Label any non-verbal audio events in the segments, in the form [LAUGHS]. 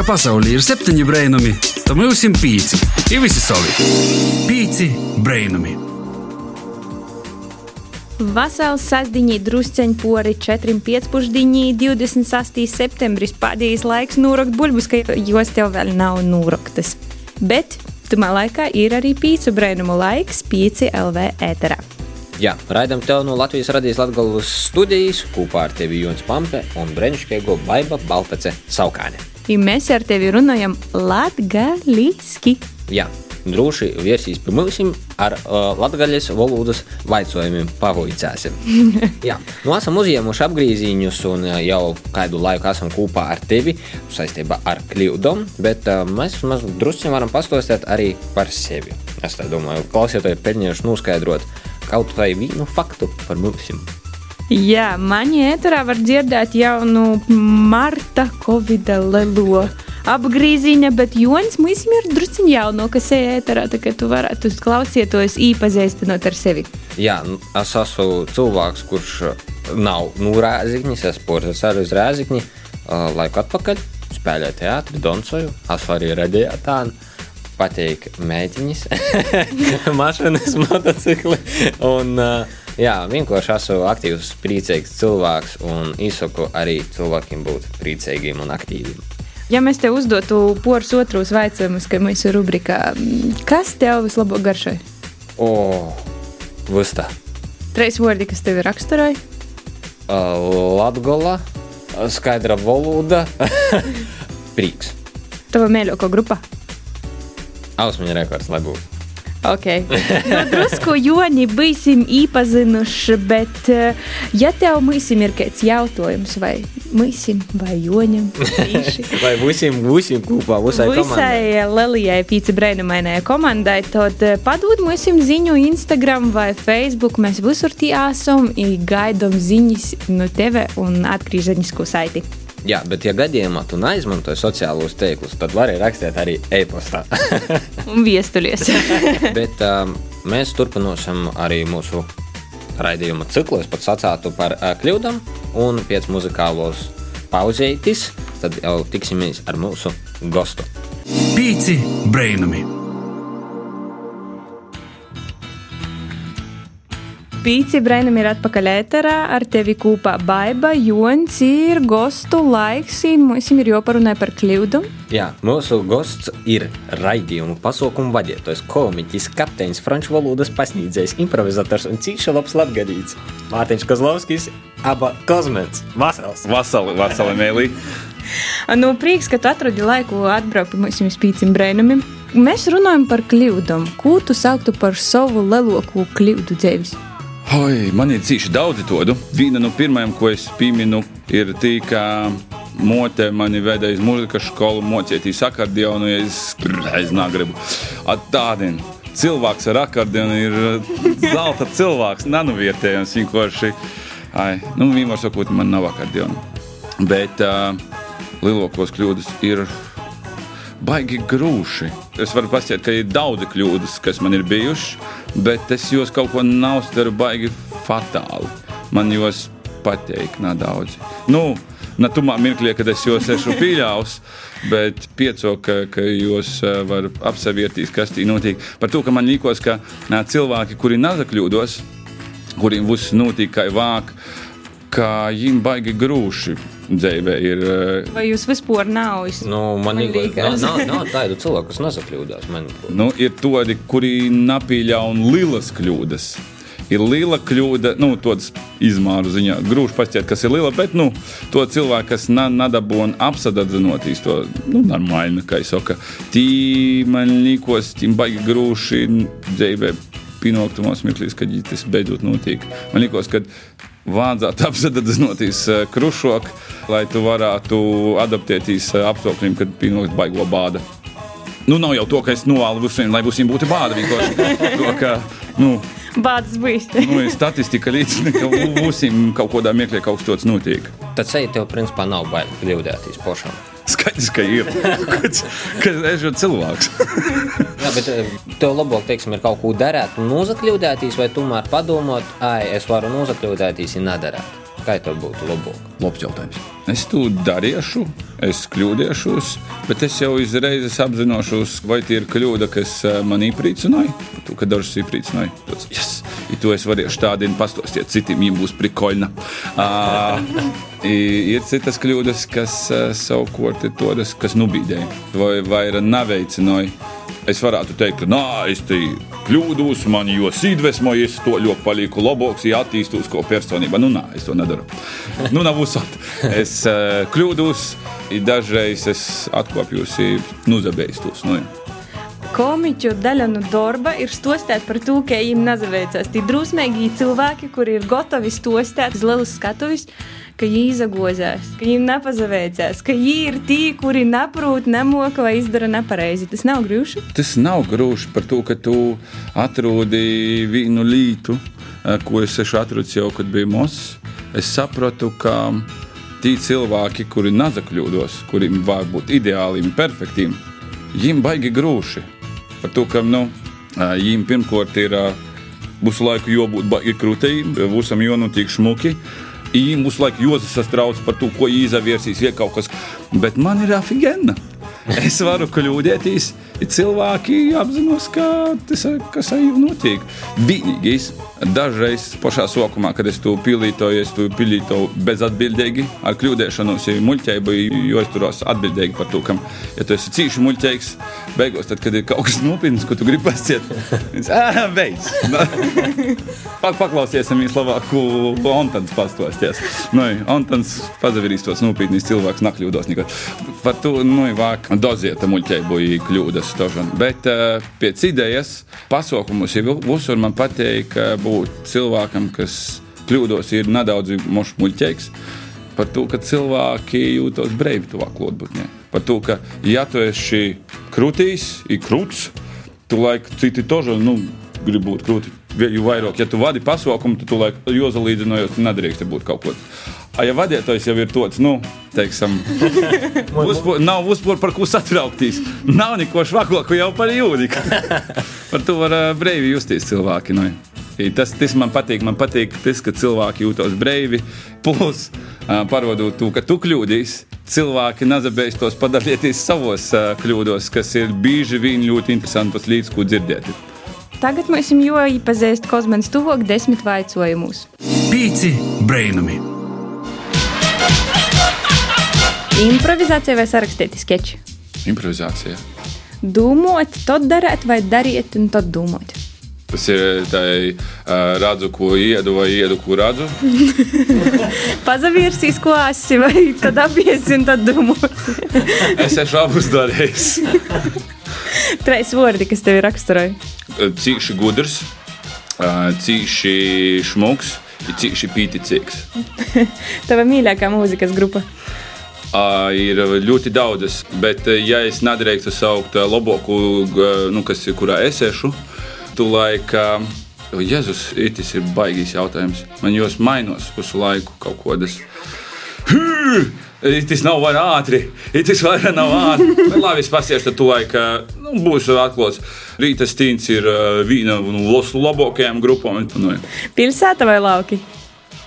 ka pasaulē ir septiņi brainami, tad mums ir pieci. Ir visi savi. Pieci brainami. Vasāls sastāvdaļā drusceņi pori 4,5 28. septembris pēdējais laiks nūrakt buļbuļs, ka jos tev vēl nav nūraktas. Bet tumā laikā ir arī pīcu brainumu laiks 5 LV ēterā. Jā, raidām tev no Latvijas radijas Latvijas studijas kopā ar tevi Jons Pampe un Brenčkēgo Baiba Balpece Saukāne. I mēs ar tevi runājam latgaliski. Jā, droši pie mums ar uh, latgaļas valodas vaicojumiem pavoicāsim. Jā, nu esam uzņēmuši apgrīzīņus un uh, jau kādu laiku esam kopā ar tevi saistībā ar kļūdom, bet uh, mēs maz drusciņi varam pastostēt arī par sevi. Es tā domāju, klausieties, pelnījuši noskaidrot, kaut vai vienu faktu par mums. Jā, manī ēterā var dzirdēt jaunu Marta Covida lelo apgrīziņa, bet Jonas mums ir drusciņš jauno, kas ir ēterā, tā kā tu varētu klausieties īpazīstinot ar sevi. Jā, nu, es esmu cilvēks, kurš nav no rēzikņas, es portas ar uz rēzikņi laiku atpakaļ, spēlēju teātri, doncoju, esmu arī radiatāni patīk mēģiņas, [LAUGHS] mašīnas, motocikli. Un, jā, vienkārši esmu aktīvs, priecīgs cilvēks un izsaku arī cilvēkiem būt priecīgiem un aktīviem. Ja mēs tev uzdotu porus otrus jautājumus, kad mēs esam rubrikā, kas tev vislabāk garšoja? O, Vista. Trīs vārdi, kas tev ir raksturoja? Latgola, skaidra valoda, [LAUGHS] prieks. Tava mīļākā grupa? Ausmiņa rekords, lai būtu. Okay. Nu, drusku Joni būsim īpazinuši, bet ja tev mūsim ir kāds jautājums vai mūsim vai Joņam, [LAUGHS] vai būsim, būsim kopā, visai komandai. Visai Lelijai pīci brainumainajai komandai, tad padod mūsim ziņu Instagram vai Facebook, mēs visur tie esam, gaidām ziņas no teve un atgrieženisko saiti. Jā, bet, ja gadījumā tu neizmantoji sociālos tīklus, tad vari rakstīt arī e-pastā. [LAUGHS] un viestuļies. [LAUGHS] bet um, mēs turpināsim arī mūsu raidījuma ciklu. Es pats sacātu par uh, kļūdām, un pēc muzikālos pauzētis, tad jau tiksimies ar mūsu gostu. Pīci brainami! Pīci Brainam ir atpakaļ ēterā, ar tevi kopā baiba, Jons ir gostu laiks, mums ir joparunāja par kļūdu. Jā, mūsu gosts ir raidījumu pasaukumu vadītājs, komiķis, kapteinis, franču valodas pasniedzējs, improvizators un cīša labs latgadīts. Mārtiņš Kozlovskis, aba Kozmets. Vasals! Vasali, vasali, mēlī! [LAUGHS] nu, prieks, ka tu atradi laiku atbraukt pie mums Pīcim Brainamim. Mēs runājam par kļūdām. Ko tu sauktu par savu lielāko kļūdu dzīves? Oi, man ir cīši daudzi tādu. Viena no pirmajām, ko es pieminu, ir tā, ka mote mani veda uz mūzikas skolu, mocīties akordionu, ja es, [LAUGHS] es negribu. Tādien cilvēks ar akordionu ir zelta cilvēks, nanovietējams vienkārši. Ai, nu, vienmēr sakot, man nav akordionu. Bet uh, lielākos kļūdas ir baigi grūši. Es varu pastāstīt, ka ir daudzi kļūdas, kas man ir bijušas, bet es jūs kaut ko neuztveru baigi fatāli. Man jūs patīk nedaudz. Nu, Ne tumā mirklī, kad es jūs esmu pieļāvis, bet pieco, ka, ka jūs varat apsevērtīs, kas tī notiek. Par to, ka man liekas, ka cilvēki, kuri nezakļūdos, kuriem viss notiek kā vāk, ka viņiem baigi grūši dzīvē ir. Vai jūs vispār nav? Nu, man nav [LAUGHS] tādu cilvēku, kas nezakļūdās. Nu, ir tādi, kuri nepieļauj lielas kļūdas ir liela kļūda, nu, tādas izmēru ziņā. Grūti pateikt, kas ir liela, bet, nu, to cilvēku, kas nadabū un apsadadzinotīs to, nu, normāli, kā es saku, tī man līkos, tī baigi grūši dzīvē pinoktumos mirklīs, kad tas beidzot notiek. Man liekas, ka vajadzētu [LAUGHS] apzināties krušok, lai tu varētu adaptēties apstākļiem, kad pienāks baigo bāda. Nu, nav jau to, ka es novēlu visiem, lai visiem būtu bāda. [LAUGHS] To, ka, nu, Bādas bijis. [LAUGHS] nu, statistika liecina, ka būsim kaut kādā mirklī kaut kas tāds notiek. Tad seja tev principā nav bail kļūdēties pošām. Skaidrs, ka ir. Kad es esmu cilvēks. Jā, bet tev labāk, teiksim, ir kaut ko darīt un nozakļūdēties, vai tomēr padomāt, ai, es varu nozakļūdēties un nedarīt. Kā tev būtu labāk? Labs jautājums. Es to darīšu, es kļūdīšos, bet es jau uzreiz apzināšos, vai tie ir kļūda, kas eh, man iepriecināja. Tu, ka dažs iepriecināja, tas yes, ja to es varēšu tādiem pastāstīt, citiem viņiem būs prikoļna. Uh, ir citas kļūdas, kas savukārt ir tādas, kas nubīdēja vai, vai neveicināja es varētu teikt, ka nā, es te kļūdos, man jūs iedvesmoju, es to ļoti palieku labāks, ja attīstos kā personība. Nu, nā, es to nedaru. Nu, nav uzsākt. Es kļūdos, dažreiz es atkopjos, nuzabējos. Nu, Komiķu daļa no darba ir stostēt par to, ka viņiem nezaveicās. Tie drusmīgi cilvēki, kuri ir gatavi stostēt uz lielus skatuves, ka viņi izagozās, ka viņiem nepazaveicās, ka viņi ir tie, kuri neprot, nemoka vai izdara nepareizi. Tas nav grūti. Tas nav grūti par to, ka tu atrodi vienu lītu, eh, ko es esmu atradis jau, kad biju mos. Es sapratu, ka tie cilvēki, kuri nezakļūdos, kuriem vajag būt ideāliem, perfektiem, viņiem baigi grūti. Par to, ka nu, viņiem pirmkārt ir visu laiku jābūt baigi krūtēji, visam jānotiek šmuki. Īņķis mums laikam Jozef sastrauc par to, ko izvērsīs, ja kaut kas. Bet man ir afigēna. Es varu kļūdīties cilvēki apzinos, ka tas kas jau notiek. Vienīgais, dažreiz pašā sākumā, kad es to pilītoju, es to pilītoju bezatbildīgi, ar kļūdīšanos, ja muļķība, jo es turos atbildīgi par to, ka, ja tu esi cīši muļķīgs, beigās, tad, kad ir kaut kas nopietns, ko tu gribi pasciet, ah, beidz. [LAUGHS] Pak, paklausies viņu labāku Antons pastāsties. Nu, Antons pazavirīs tos nopietnīs cilvēks, nakļūdos nekad. Par to, nu, vāk dozieta muļķību kļūdas aizstošanu. Bet uh, pēc idejas pasaukumus jau visur man patīk būt cilvēkam, kas kļūdos, ir nedaudz muļķīgs. Par to, ka cilvēki jūtas brīvi tuvāk klātbūtnē. Par to, ka, ja tu esi krūtīs, ir krūts, tu laik citi toži nu, grib būt krūti. Jo vairāk, ja tu vadi pasaukumu, tad tu laik jozalīdzinājos, tu nedrīkst būt kaut ko. A, ja vadītājs jau ir tāds, nu, teiksim, uzpor, nav uzpūra par ko satraukties. Nav neko švakāku jau par jūdiku. par to var uh, brīvi justies cilvēki. Nu. Tas, tas man patīk. Man patīk tas, ka cilvēki jūtas brīvi. Plus, uh, parādot to, ka tu kļūdīsi, cilvēki nezabēs tos padalīties savos uh, kļūdos, kas ir bieži vien ļoti interesanti līdz ko dzirdēt. Tagad mēs jums jau iepazīstam kosmosa tuvāk desmit vaicojumus. Pīci brainami! Improvizācija vai sarakstīti sketči? Improvizācija. Domāt, tad darīt, vai darīt, un tad domāt. Tas ir tā, uh, redzu, ko iedu, vai iedu, ko redzu. [LAUGHS] Pazavirsīs, ko esi, vai tad apiesi, un tad domāsi. es esmu abus darījis. [LAUGHS] Trīs vārdi, kas tev raksturoja. Cīši gudrs, cīši šmuks, cīši pīticīgs. [LAUGHS] Tava mīļākā mūzikas grupa. Ir ļoti daudzas, bet, ja es nedrīkstu saukt labāko, nu, kas kurā es esmu, tu laika. Jēzus, tas ir baigīgs jautājums. Man jūs mainos visu laiku kaut kādas. Tas nav vairs ātri, tas vairs nav ātri. Bet labi, es pasiešu, tad tu laika nu, būs atklāts. Rīta stīns ir viena no labākajām grupām. Nu, Pilsēta vai lauki?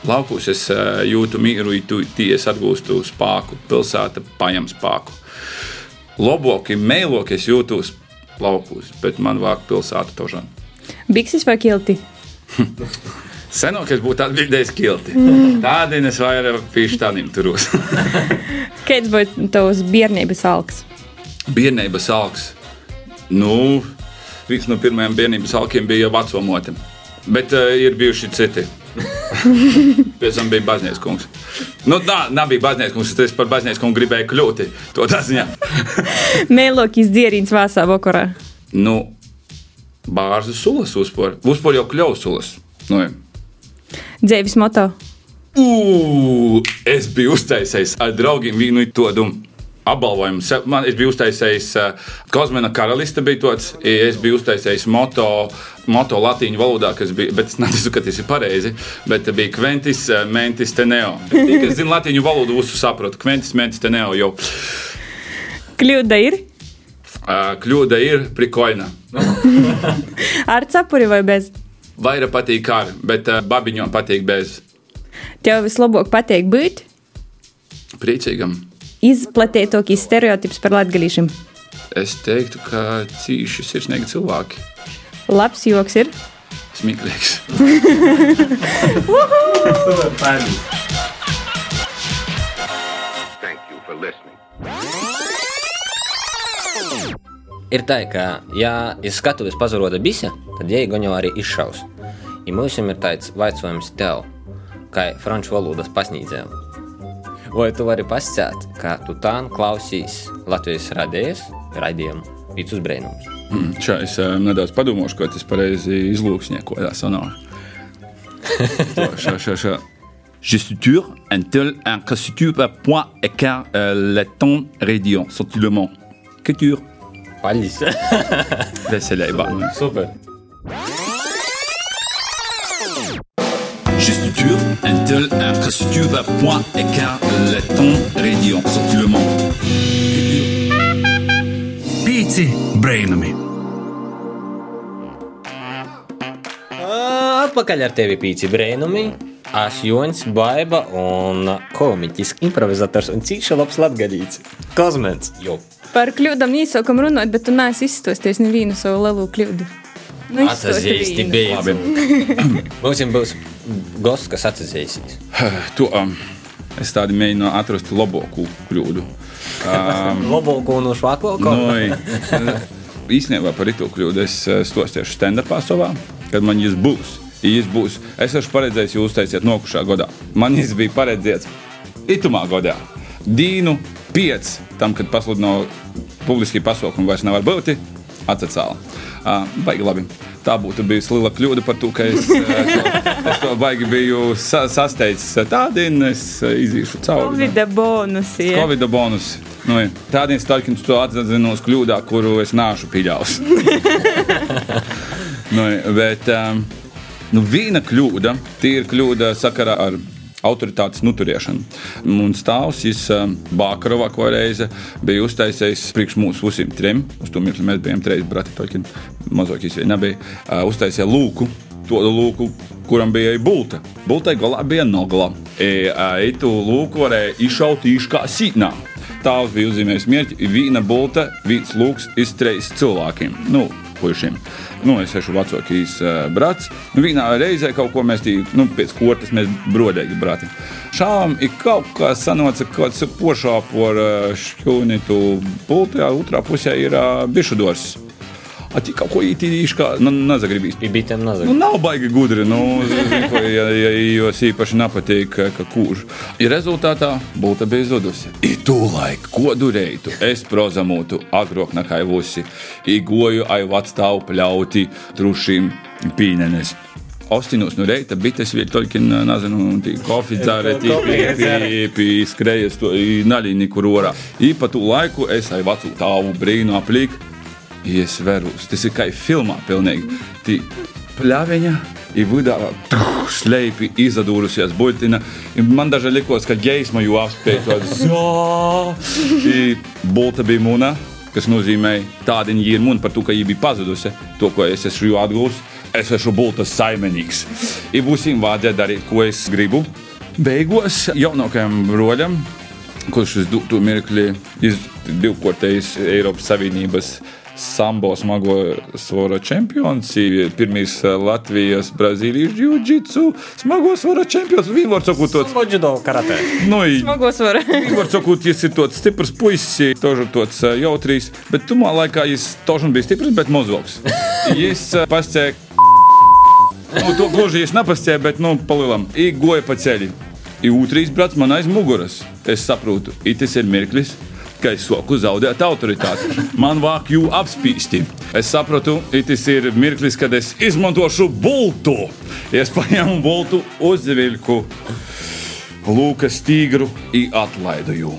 Laukos es uh, jūtu mieru, tie es atgūstu spēku, pilsēta paņem spēku. Loboki, mēloki es jūtos laukos, bet man vāk pilsēta tožan. Bikses vai kilti? [LAUGHS] Senāk es būtu atbildējis kilti. Mm. Tādien es vairāk pīšu tādiem turos. [LAUGHS] Kāds būtu tavs bērnības alks? Bērnības alks? Nu, viens no pirmajiem bērnības alkiem bija veco motim. Bet uh, ir bijuši citi. [LAUGHS] Pēc tam bija Baznīcas kungs. Nu, tā nebija Baznīcas kungs. Es par Baznīcas kungu gribēju kļūt. To tas ziņā. [LAUGHS] Mēlokis dzērīns vāsā vakarā. Nu, bārzu sulas uzpor. Uzpor jau kļaus sulas. Nu, Dzēvis moto. Ugh, es biju uztaisījis ar draugiem vienu to domu apbalvojumu. Man, es biju uztaisījis uh, Kozmena karaliste, bija tāds, es biju uztaisījis moto, moto latīņu valodā, kas bija, bet es neticu, ka tas ir pareizi, bet bija Quentis, uh, Mentis, Teneo. Tik es zinu latīņu valodu, visu saprotu. Quentis, Mentis, Teneo jau. Kļūda ir? Uh, kļūda ir prikoina. [LAUGHS] ar cepuri vai bez? Vairāk patīk ar, bet uh, babiņām patīk bez. Tev vislabāk patīk būt Priecīgam. izplatītākais stereotips par latgadījušiem. Es teiktu, ka cīši sirsnīgi cilvēki. Labs joks ir. Smieklīgs. [LAUGHS] Thank you for listening. Ir tā, ka, ja es skatuves pazaroda bise, tad jēga jau arī izšaus. Ja mums ir tāds jautājums tev, kā franču valodas pasniedzējam, vai tu vari pasakāt, ka tu tā klausīs Latvijas radējas raidījumu Pīcis brīnums? Hmm, šā es um, nedaudz padomāšu, tas pareizi [LAUGHS] Je suture un tel un à point écart euh, le temps radiant, sentiment. Que tu Paļis. Veselībā. Super. Je suture un tel un que suture à point écart le temps radiant, sentiment. Pīci! Brainami! Atpakaļ ar tevi pīci brēnumi. Es Joņš, Baiba un komiķis, improvizators un cīņš labs latgadīts. Kozmens, jo. Par kļūdām īsākam runāt, bet tu neesi izstosties nevienu savu lielu kļūdu. Nu, Atzīsti bija. Labi. [CLEARS THROAT] Mums būs gosts, kas atzīsīs. To, um, es tādu mēģinu atrast labāku kļūdu. Um, Labāko no švākāko. nu, īstenībā par to kļūdu es eh, stosiešu stand-upā savā, kad man jis būs. Jis būs. Es esmu paredzējis, jūs teiciet, nokušā gadā. Man jis bija paredzēts itumā gadā. Dīnu 5, tam, kad pasludināja publiski pasaukumu, vairs nevar būt. Atcēlā. Uh, baigi labi. Tā būtu bijusi liela kļūda par to, ka es, to, es to baigi biju sa sasteicis. Tādien es iziešu cauri. Covida bonusi. Ja. Covid bonus. Nu, Tādien stāvokļiem to atzinos kļūdā, kuru es nāšu pieļaus. [LAUGHS] nu, bet um, nu, viena kļūda, tie ir kļūda sakarā ar autoritātes nuturiešanu. Un stāvs, jis um, Bākarovā ko reize bija uztaisījis priekš mūsu visiem trim. Uz to mirkli mēs bijām trīs brati, toļki mazāk izvēl nebija. Uh, uztaisīja lūku, to lūku, kuram bija bulta. Bultai galā bija nogla. E, e, tu lūku varēja izšaut īši kā sīknā. Tāls bija uzzīmējis mērķi, viena bulta, viens lūks iztreis cilvēkiem. Nu, puišiem. Nu, es esmu vecākais uh, brats. Nu, vienā reizē kaut ko mēs tī, nu, pēc kortes mēs brodēji brati. Šām ir kaut kas sanoca, kaut kas pošā par uh, šķūnitu pultajā, otrā pusē ir uh, bišudors. A ti kaut ko ītīši kā, nu, nezagribīs. Bija bitēm Nu, nazag. nav baigi gudri. Nu, zini, ko, ja, ja jos īpaši nepatīk, ka, kurš. Ir rezultātā būta bija zudusi. I tūlaik, ko durētu, es prozamotu agrāk nekā vusi. Igoju ai vatstāvu pļauti trušīm pīnenes. Ostinos no reita bites vēl toļkin, nezinu, tī kofi dzēre, tī pī, pī skrejas, to naļini, kur orā. I pa tū laiku es ai vacu tāvu brīnu aplīk. Es verus, tas ir kā filmā, pilnīgi. Tī pļāviņa ir vidā slēpj izadūrusies buļtina. I Man daži likos, ka geisma jau apspēja to zāli. Bulta bija muna, kas nozīmē tāda viņa ir muna par to, ka viņa bija pazudusi. To, ko es esmu atgūst, es esmu bultas saimenīgs. Ir būsim vajadzēja darīt, ko es gribu. Beigās jaunākajam roļam kurš uz to mirkli ir divkārtais Eiropas Savienības sambo smago svara čempions, pirmīs Latvijas, Brazīlijas jiu-jitsu smago svara čempions. Var sakot, tāds, Loģido karatē. nu, i- Smagos [LAUGHS] var. Viņa var sakot, jis ir tāds stiprs puisis, tožu tāds ā, jautrīs, bet tumā laikā jis tožam bija stiprs, bet mozloks. [LAUGHS] Jis ā, pascēja [LAUGHS] Nu, to gluži es nepastāju, bet nu, palielam. Ir goja pa ceļu. Ir otrs brats man aiz muguras. Es saprotu, tas ir mirklis, kad es soku zaudēt autoritāti. Man vāk jū apspīsti. Es saprotu, tas ir mirklis, kad es izmantošu bultu. Es paņēmu bultu, uzvilku Lūkas tīgru un atlaidu jū.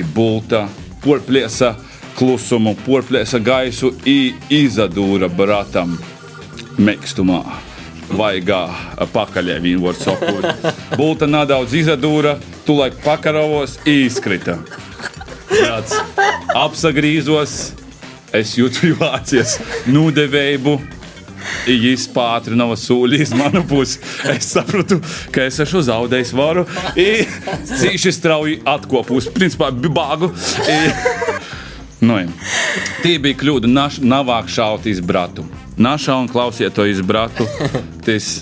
Ir bulta, porplēsa klusumu, porplēsa gaisu un izadūra bratam mekstumā. Vaigā pakaļ viņa var sakot. Bulta nedaudz izadūra, tulaik pakaravos izkrita. Brats apsagrīzos, es jūtu vācies nūdevēju. Viņš pātrināja sūli uz manu pusi. Es sapratu, ka es esmu zaudējis varu. Cīši strauji atkopus, principā bāgu. Nu, Tī bija kļūda. Navāk šaut iz bratu. Našā un klausiet to iz bratu. Tas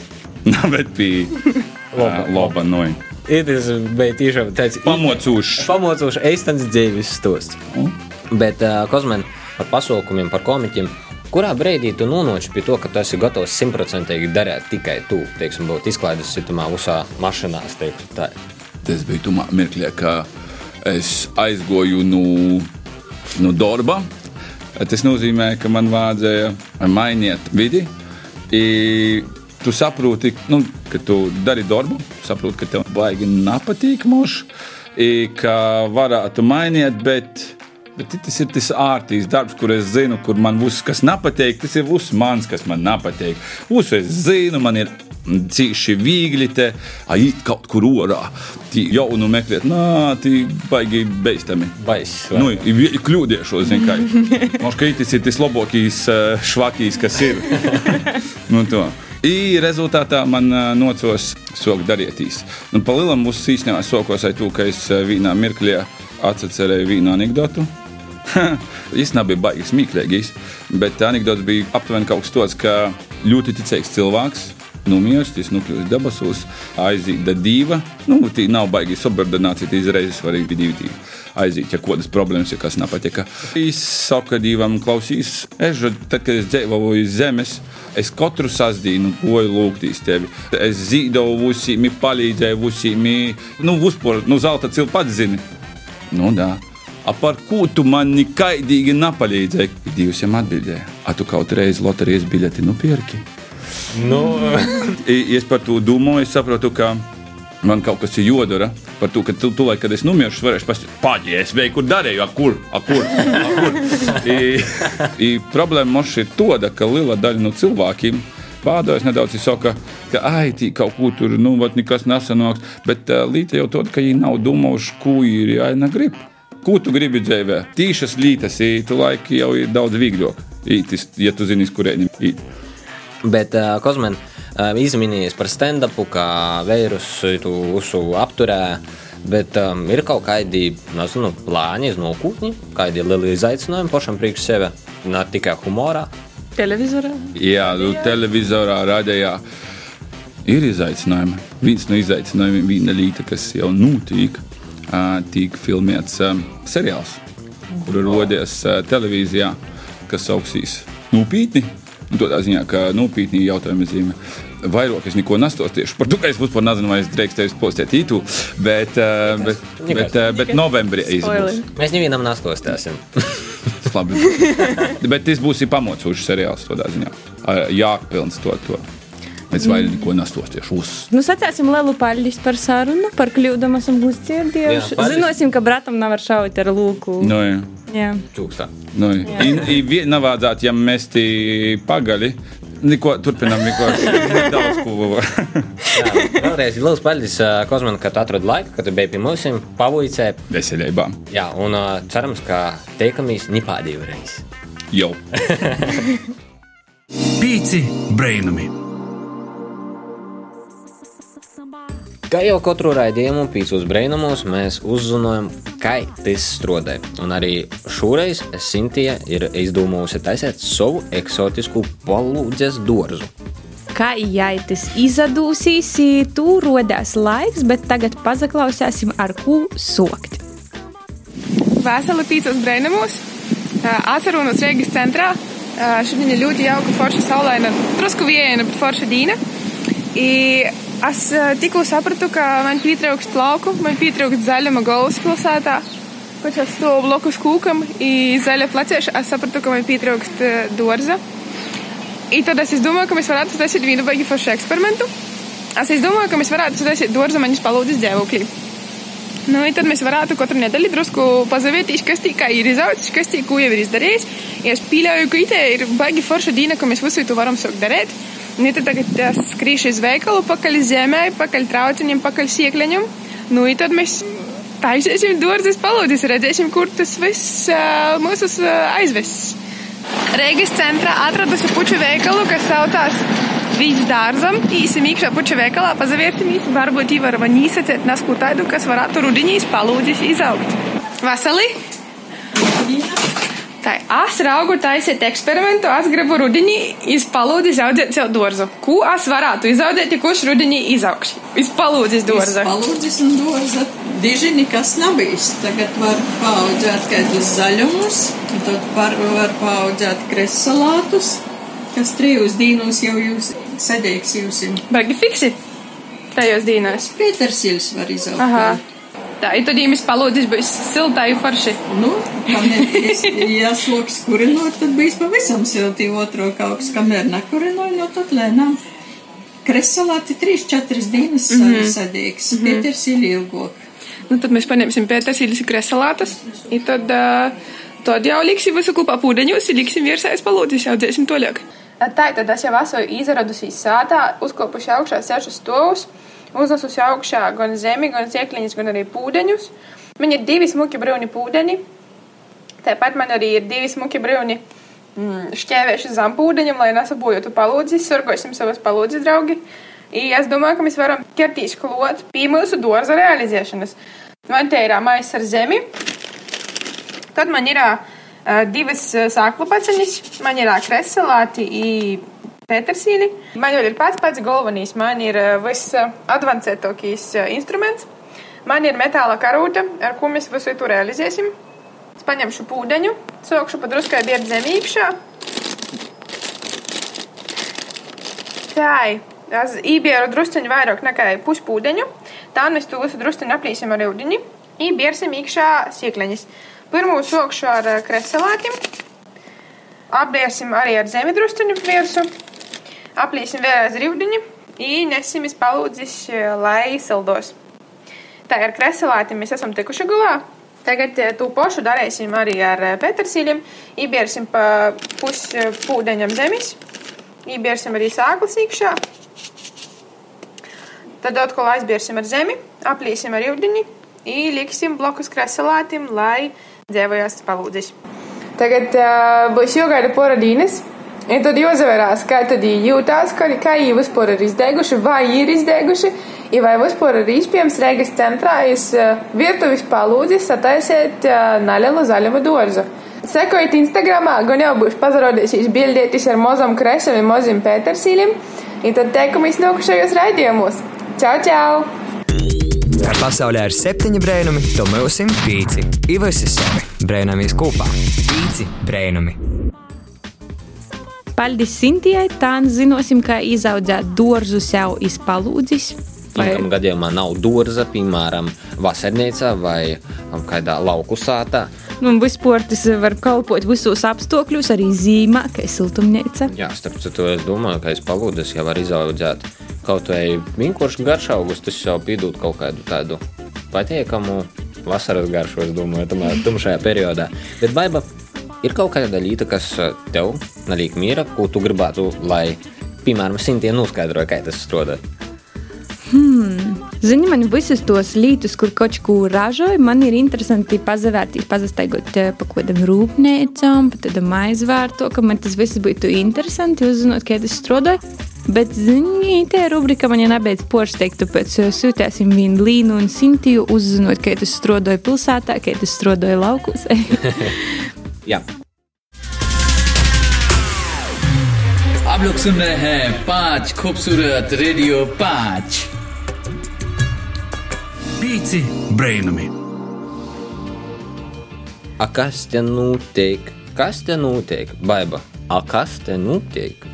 nav bija laba. Nu. Tas bija tiešām tāds pamocūšs. Pamocūšs eistens dzīves stosts. Mm. Bet uh, Kozmen par pasaukumiem, par komiķiem. Kurā brīdī tu nonāci pie to, ka tu esi gatavs simtprocentīgi darīt tikai tu, teiksim, būt izklaides situmā, uzā mašīnās, teiktu tā? Tas bija tumā mirklī, ka es aizgoju no, no darba. Tas nozīmē, ka man vajadzēja mainīt vidi. I, tu saproti, nu, ka tu dari darbu, saproti, ka tev baigi nepatīk mūžs, ka varētu mainīt, bet Bet tas ir tas ārtīgs darbs, kur es zinu, kur man būs kas nepatīk. Tas ir būs mans, kas man nepatīk. Būs es zinu, man ir cīši viegli te aiziet kaut kur orā. Tī jaunu meklēt, nā, tī baigi beistami. Bais. Nu, kļūdiešos, zin kā. [LAUGHS] Ka tas ir tas labākais švakīs, kas ir. [LAUGHS] nu, to. I rezultātā man nocos soku darietīs. Nu, Palielam būs īstenībā sokos ar to, ka es vienā mirklī atcerēju vienu anekdotu. Īstenībā bija baigi smieklīgs, bet anekdots bija aptuveni kaut kas tāds, ka ļoti ticīgs cilvēks. Nomiers, tas nokļūst debesos, aiziet da diva. Nu, tī nav baigi subordinācija, tī izreiz svarīgi divi. Aiziet, ja kādas problēmas, ja kas nepatika. Es saku divam klausīs, es, tad, kad es dzīvoju uz zemes, es katru sasdienu goju lūgtīs tevi. Es zīdoju visiem, palīdzēju visiem, nu, uzpor, nu, zelta pats zini. Nu, da. A par ko tu man nekaidīgi nepalīdzēji? Dievs jam atbildēja, a tu kaut reizi loterijas biļeti nopirki. Nu. [LAUGHS] es par to domāju, es saprotu, ka man kaut kas ir jodara. Par to, ka tu, tu lai, kad es nomiršu, varēšu pateikt, paģēries, vai kur darīju, a kur, a kur. A kur. [LAUGHS] I, i, problēma mums ir tāda, ka liela daļa no cilvēkiem pārdevējs nedaudz saka, ka ai, tī kaut kur tur nu, nekas nesanāks. Bet uh, līdzi jau to, ka viņi nav domājuši, ko ir jāina grib. Ko tu gribi dzīvē? Tīšas lītas, tu laiki jau ir daudz vieglāk. Ītis, ja tu zini, kurēņi īt. Bet, uh, Kozmen, uh, izminējies par stand-upu, kā vīrusu tu usu apturē. Bet um, ir kaut kādi nezinu, plāni, nākotni, kādi lieli izaicinājumi pašam priekš sevi, ne tikai humorā. Televizorā? Jā, nu, televizorā, radījā. Ir izaicinājumi. Viens no izaicinājumiem, viena lieta, kas jau notiek, tika filmēts seriāls, kur rodies televīzijā, kas sauksīs nopietni. Tādā ziņā, ka nopietni jautājumi zīmē. Vairāk es neko nestostīšu par to, ka es vispār nezinu, vai es drīkstēju postēt ītu, bet, bet, bet, bet, bet novembrī izbūs. Mēs nevienam nestostēsim. [LAUGHS] Labi. bet tas būs pamocošs seriāls tādā ziņā. Jāpilns to. to. Mēs vairāk neko nestostiešu uz. Nu, sacēsim lielu paļģis par sarunu, par kļūdām esam mūs dzirdējuši. Zinosim, ka bratam nav ar šaut ar lūku. No, jā. Jā. Čūkstā. Nu, nav vajadzētu, ja mēs tī pagaļi. Neko, turpinām, neko [LAUGHS] daudz. Jā, vēlreiz liels paldies, Kozman, ka tu atradi laiku, ka tu biji pie mums, pavojicē. Veselībā. Jā, un cerams, ka teikamies nipādīju reizi. Jau. [LAUGHS] Pīci brainami. Kā jau katru raidījumu, pīcis brīnumos, mēs uzzinājām, kā tas strādāja. Un arī šoreiz Sintīna ir izdomājusi taisīt savu eksotisku palūdzes dārzu. Kā jāitis izdūsīs, tu rodās laiks, bet tagad pazaklausīsim, ar ko sokt. Vēseli pīcis brīnumos, atceros Rīgas centrā. Šodien ir ļoti jauka, forša saulaina, drusku viena, bet forša dīna. I Es tikko sapratu, ka man pietrūkst lauku, man pietrūkst zaļuma galvaspilsētā. Kurš es stāvu blokus kūkam, un zaļa placieša, es sapratu, ka man pietrūkst dārza. I tad es domāju, ka mēs varētu taisīt vienu baigi foršu eksperimentu. Es domāju, ka mēs varētu taisīt dārza manis palūdis dzīvoklī. Nu, tad mēs varētu katru nedēļu drusku pazavētīt, kas tika ir izaudzis, kas tika jau ir izdarījis. Ja es pieļauju, ka itē ir baigi forša dīna, ka mēs visu to varam sākt darīt. Nu, tad tagad es skrīšu uz veikalu, pakaļ zemē, pakaļ trauciņiem, pakaļ siekleņiem. Nu, tad mēs taisīsim dārzus palūdis, redzēsim, kur tas viss uh, mūs uh, aizves. Reigas centrā atradusi puču veikalu, kas saucās Vīģis dārzam. Īsim iekšā puču veikalā pazavērtamies. Varbūt īvaram nīsacēt nesku tādu, kas varētu rudenīs palūdzis izaugt. Vasali! Tā, es raugu taisīt eksperimentu, es gribu rudenī izpalūdzis audzēt sev dārzu. Ko es varētu izaudzēt, kurš rudenī izaugs? Izpalūdzis dārza. Izpalūdzis un dārza. Diži nekas nav bijis. Tagad var paaudzēt kādus zaļumus, tad var, var paaudzēt kresalātus, kas trijos dīnos jau jūs sēdēks jūsim. Baigi fiksi tajos dīnos. Pētersils var izaugt. Aha. Tā, ja tad jums palūdzis būs siltāji forši. Nu, kamēr, ja sloks kurinot, tad bijis pavisam silti otro kaut kas, kamēr nekurinoja, no tad lēnām. Kresalāti 3-4 dienas mm -hmm. sadīgs, mm -hmm. Pētersili ilgok. Nu, tad mēs paņemsim Pētersilis kresalātas, un tad, uh, tad jau liksim visu kopā pūdeņos, liksim virsēs palūdzis, jau dzēsim toļāk. Tā, tad es jau esmu izradusi sātā, uzkopuši augšā sešus stovus, uzlasusi augšā gan zemi, gan ciekliņus, gan arī pūdeņus. Man ir divi smuki brūni pūdeņi. Tāpat man arī ir divi smuki brūni mm, šķēvējuši zem pūdeņiem, lai nesabūjotu palūdzis. Sargosim savas palūdzis, draugi. I es domāju, ka mēs varam ķerties klot pie mūsu dārza realizēšanas. Man te ir maisis ar zemi. Tad man ir uh, divas sāklu paciņas, man ir kreselāti un pētersīni. Man jau ir pats pats galvenais, man ir viss advancētākais instruments. Man ir metāla karūta, ar ko mēs visu to realizēsim. Es paņemšu pūdeņu, sokšu pa druskai biet zemīkšā. Tā, es ībieru drusciņu vairāk nekā puspūdeņu. Tā mēs to visu drusciņu aplīsim ar ūdeni. Ībiersim iekšā siekleņas. Pirmo sokšu ar kreselātiem. Apbērsim arī ar zemi drusciņu virsmu. Aplīsim vēlreiz ūdeni. Īnesim izpalūdzis, lai sildos. Tā ar kreselātiem mēs esam tikuši galā. Tagad to pašu darīsim arī ar pētersīļiem. Iebērsim pa pus pūdeņam zemes. Iebērsim arī sāklas iekšā. Tad atkal aizbērsim ar zemi, aplīsim ar ūdeni. Ieliksim blokus kreselātiem, lai dzēvojās palūdzis. Tagad uh, būs jāgaida poradīnes. Un tad jāsavērās, kā tad jūtās, kā, kā viņi vispār ir izdeguši, vai ir izdeguši, ja vai vispār ir iespējams Reigas centrā, es uh, virtuvis palūdzis sataisiet uh, nelielu zaļumu dārzu. Sekojiet Instagramā, gan jau būs pazarodījušies bildētis ar mozam kresam un mozim pētersīlim, un tad teikumu iznākušajos raidījumos. Čau, čau! Pasaulē ir septiņi brēnumi, to mūsim pīci. Ivas ir sevi, brēnamies kopā. Pīci brēnumi. Paldies Sintijai, tā zināsim, kā izaudzēt dārzu sev izpalūdzis. Vai... Kam gadījumā nav dārza, piemēram, vasarnīcā vai kādā lauku sātā. Nu, vispār tas var kalpot visos apstākļos, arī zīmē, kā siltumnīca. Jā, starp citu, es domāju, ka aizpalūdes jau var izaudzēt kaut vai vienkārši garšaugus, tas jau piedod kaut kādu tādu patīkamu vasaras garšu, es domāju, tomēr tumšajā periodā. Bet baiba ir kaut kāda lieta, kas tev neliek miera, ko tu gribētu, lai, piemēram, Sintie noskaidroja, kā tas strādā. Hmm. Zini, man visas tos lītus, kur kaut ko ražoja, man ir interesanti pazavērtīt, pazastaigot pa kādam rūpniecam, pa tādam aizvērto, ka man tas viss būtu interesanti, uzzinot, kā tas strādāja. Bet, zini, tā rubrika man jau nebeidz porsteigt, tāpēc sūtēsim vienu līnu un simtiju, uzzinot, kā tas strādāja pilsētā, kā tas strādāja laukos. [LAUGHS] Jā. आप लोग सुन रहे हैं पांच खूबसूरत रेडियो पांच Pīci brainami. A kas te notiek? Kas te notiek? Baiba, a kas te notiek?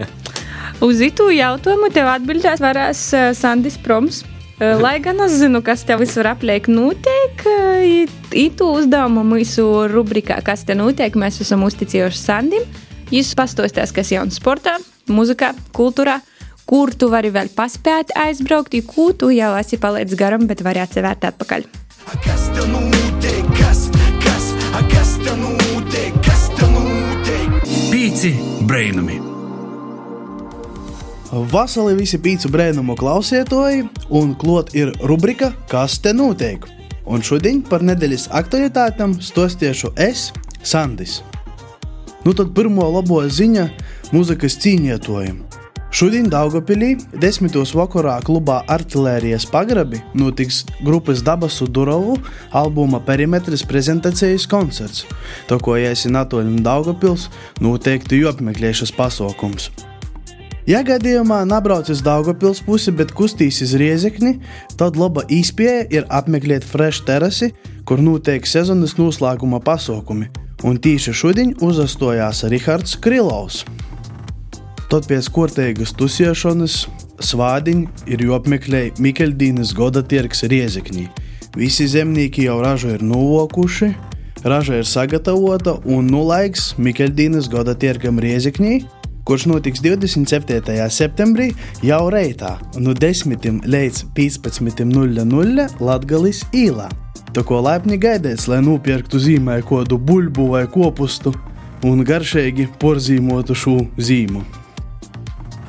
[LAUGHS] Uz itu jautājumu tev atbildēt varēs uh, Sandis Proms. Uh, lai gan es zinu, kas tev visur apliek notiek, uh, itu uzdevumu mūsu rubrikā, kas te notiek, mēs esam uzticējuši Sandim. Jūs pastostās, kas jauns sportā, muzikā, kultūrā, kur tu vari vēl paspēt aizbraukt, ja ko tu jau esi palicis garam, bet vari atsevērt atpakaļ. Kas tev notiek? Kas, kas, kas tev notiek? Kas tev notiek? Pīci brainami. Vasarī visi pīcu brēnumu klausietoji, un klot ir rubrika Kas te notiek? Un šodien par nedēļas aktualitātēm stostiešu es, Sandis. Nu tad pirmo labo ziņa muzikas cīņietojiem. Šodien Daugopilī, desmitos vakarā klubā Artilērijas pagrabi notiks grupas Dabasu Durovu albuma perimetras prezentācijas koncerts. To, ko iesi Natoļu un Daugopils, noteikti apmeklēšas pasaukums. Ja gadījumā nebrauc uz Daugopils pusi, bet kustīs uz Riezekni, tad laba īspēja ir apmeklēt Fresh terasi, kur notiek sezonas noslēguma pasaukumi, un tīši šodien uzastojās Rihards Krilovs. Tad pēc kārtīgas tusēšanas svādiņa ir jāapmeklē Mikeldīnas goda tirgs Riezekņī. Visi zemnieki jau ražu ir novokuši, raža ir sagatavota un nu laiks Mikeldīnas goda tirgam Riezekņī, kurš notiks 27. septembrī jau reitā no 10 līdz 15.00 Latgalis īlā. Tā ko laipni gaidīts, lai nopirktu zīmē kādu buļbuļsu vai kopustu un garšīgi porzīmotu šo zīmu.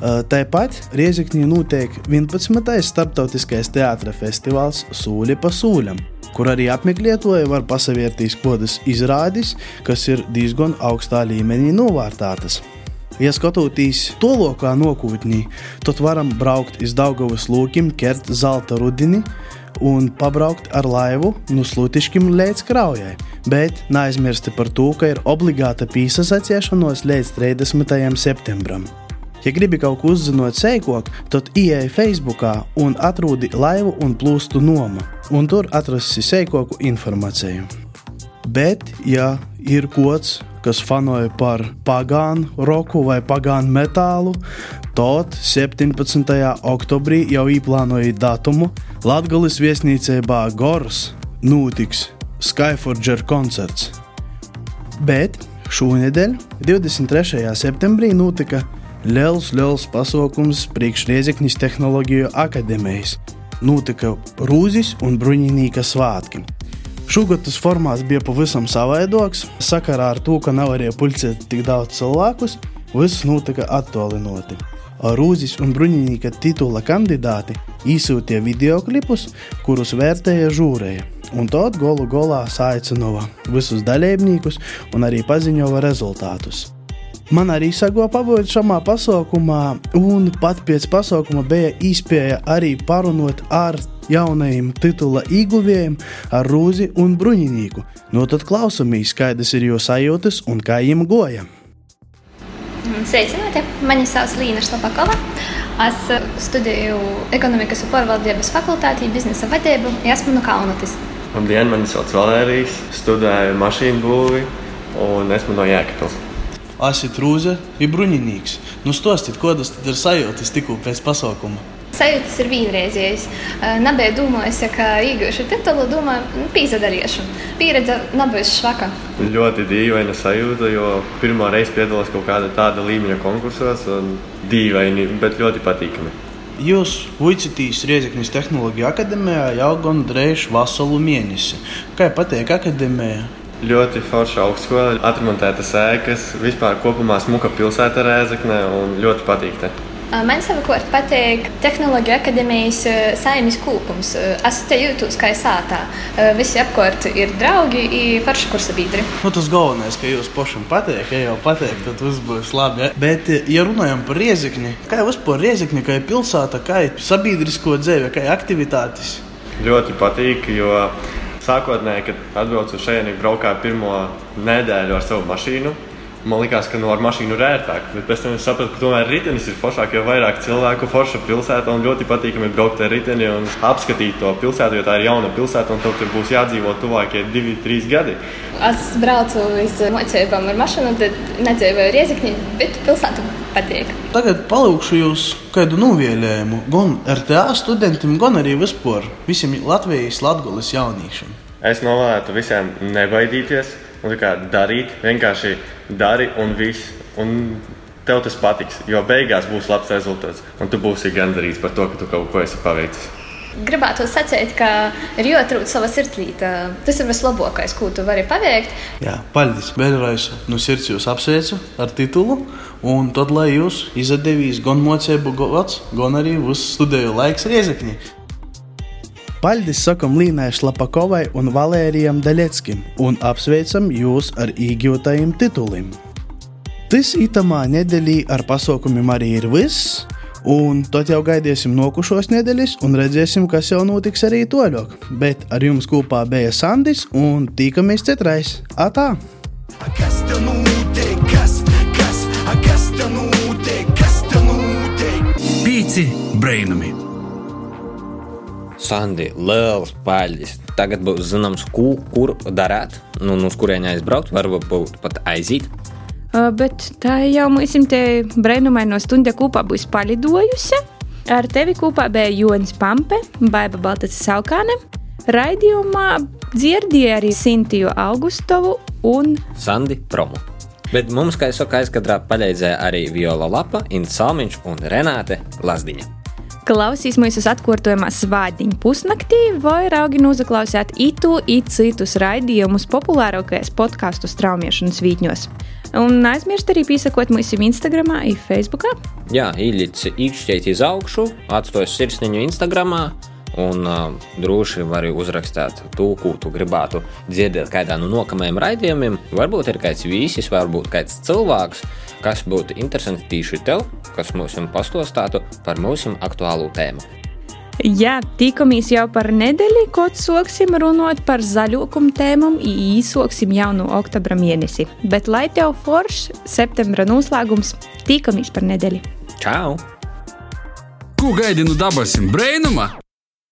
Tāpat Riezikņī notiek 11. starptautiskais teātris festivāls Sūļi pa sūļam, kur arī apmeklētāji var pasavērtīs kodas izrādes, kas ir diezgan augstā līmenī novērtētas. Ja skatoties to lokā nokūtnī, tad varam braukt iz Daugavas lūkim, kert zelta rudini un pabraukt ar laivu no Slutiškim līdz Kraujai. Bet neaizmirsti par to, ka ir obligāta pīsasaciešanos līdz 30. septembrim. Ja gribi kaut ko uzzināt sēkok, tad ieej Facebook un atrodi laivu un plūstu noma, un tur atrasti sēkoku informāciju. Bet, ja ir kods, kas fanoja par pagānu roku vai pagānu metālu, tad 17. oktobrī jau īplānoja datumu Latvijas viesnīcībā Gors notiks Skyforger koncerts. Bet šonadēļ, 23. septembrī, notika liels, liels pasākums priekšriezekņas tehnoloģiju akadēmijas. Notika Rūzis un Bruņinīka svātki. Šogad tas formāts bija pavisam savaidoks. Sakarā ar to, ka nevarēja pulcēt tik daudz cilvēkus, viss notika attālināti. Rūzis un Bruņinīka titula kandidāti īsūtīja video klipus, kurus vērtēja žūrēja. Un tad golu golā saicināja visus dalībniekus un arī paziņoja rezultātus. Man arī sago pabūt šajā pasaukumā, un pat pēc pasaukuma bija iespēja arī parunot ar jaunajiem titula ieguvējiem, ar Rūzi un Bruņinīku. No tad klausamies, kādas ir jūsu sajūtas un kā viņiem goja. Sveicināti! Mani sauc Līna Šlapakova. Es studēju ekonomikas un pārvaldības fakultātī, biznesa vadību. Esmu no Kaunatis. Labdien, mani sauc Valērijas, studēju mašīnu būvi un esmu no Jēkabils. Asi Trūze ir bruņinīgs. Nu, stostiet, kādas tad ir sajūtas tikko pēc pasaukuma? Sajūtas ir vienreizējas. Nebija domājis, ka iegūšu titulu, domāju, nu, pīzadarīšu. Pieredze nebija švaka. Ļoti dīvaina sajūta, jo pirmā reize piedalos kaut kāda tāda līmeņa konkursos. Dīvaini, bet ļoti patīkami. Jūs vicitīs Riezekņas tehnoloģiju akadēmijā jau gandrīz veselu mēnesi. Kā patīk akadēmijā? Ļoti forša augstskola, atremontētas ēkas, vispār kopumā smuka pilsēta Rēzekne un ļoti patīk. Te. Man savukārt patīk tehnoloģija akadēmijas saimnes kūpums. Es te jūtos kā sātā. Visi apkārt ir draugi un forši kursabiedri. Nu, tas galvenais, ka jūs pašam patīk, ja jau patīk, tad viss būs labi. Ja? Bet, ja runājam par riezekni, kā vispār riezekni, kā pilsēta, kā sabiedrisko dzīve, kā aktivitātes? Ļoti patīk, jo Sākotnēji, kad atbraucu uz šejienu, braukāju pirmo nedēļu ar savu mašīnu. Man liekas, ka no ar mašīnu ir ērtāk, bet pēc tam es sapratu, ka tomēr ritenis ir foršāk, jo vairāk cilvēku forša pilsētā un ļoti patīkami braukt ar riteni un apskatīt to pilsētu, jo tā ir jauna pilsēta un tur būs jādzīvot tuvākie divi, trīs gadi. Es braucu uz mocībām ar mašīnu, tad nedzīvoju Riezikņī, bet pilsētu patīk. Tagad palūkšu jūs kādu novēlējumu gan RTA studentiem, gan arī vispār visiem Latvijas latgulis jauniešiem. Es novēlētu visiem nebaidīties un darīt, vienkārši dari un viss. Un tev tas patiks, jo beigās būs labs rezultāts, un tu būsi gandarīts par to, ka tu kaut ko esi paveicis. Gribētu sacīt, ka ir jāatrod sava sirdslīte. Tas ir vislabākais, ko tu vari paveikt. Jā, paldies. Vēlreiz no sirds jūs apsveicu ar titulu. Un tad, lai jūs izdevīs gan mocību gan arī uz studiju laiks riezekņi. Paldies sakam Līnai Šlapakovai un Valērijam Daļeckim un apsveicam jūs ar iegūtajiem tituliem. Tas itamā nedēļā ar pasaukumiem arī ir viss. Un tad jau gaidīsim nokušos nedēļas un redzēsim, kas jau notiks arī toļok. Bet ar jums kopā bija Sandis un tīkamies citreiz. Atā! Kas te notiek? Kas, kas, a, kas te notiek? Kas te notiek? Pīci brainami! Sandi, liels paļģis. Tagad būs zināms, ko, kur darīt, nu, uz kurien aizbraukt, varbūt pat aiziet. Uh, bet tā jau mums te brīnumaino stundu kopā būs palidojusi. Ar tevi kopā bija Jonas Pampe, Baiba Baltacis Saukāne. Raidījumā dzirdēja arī Sintiju Augustovu un Sandi Promu. Bet mums, kā jau saka, aizkadrā palīdzēja arī Viola Lapa, Inta Salmiņš un Renāte Lazdiņa. Klausīs mūsu atkārtojumā svādiņu pusnaktī, vai raugi nozaklausāt itu, it citus raidījumus populārākajos podkāstu straumiešanas vītņos. Un aizmirst arī piesakot mūsu Instagram, Facebook. Jā, īļķis īkšķiet iz augšu, atstājas sirsniņu Instagramā. Un uh, droši var arī uzrakstīt to, ko tu gribētu dzirdēt kādā no nākamajiem raidījumiem. Varbūt ir kāds vīsis, varbūt kāds cilvēks, kas būtu interesants tieši tev, kas mums pastāstītu par mūsu aktuālo tēmu. Jā, tikamies jau par nedēļu, kad sāksim runāt par zaļukumu tēmām, īsoksim jau no oktobra mēnesi. Bet, lai tev foršs septembra noslēgums, tikamies par nedēļu. Čau! Ko gaidi no dabasim brainuma?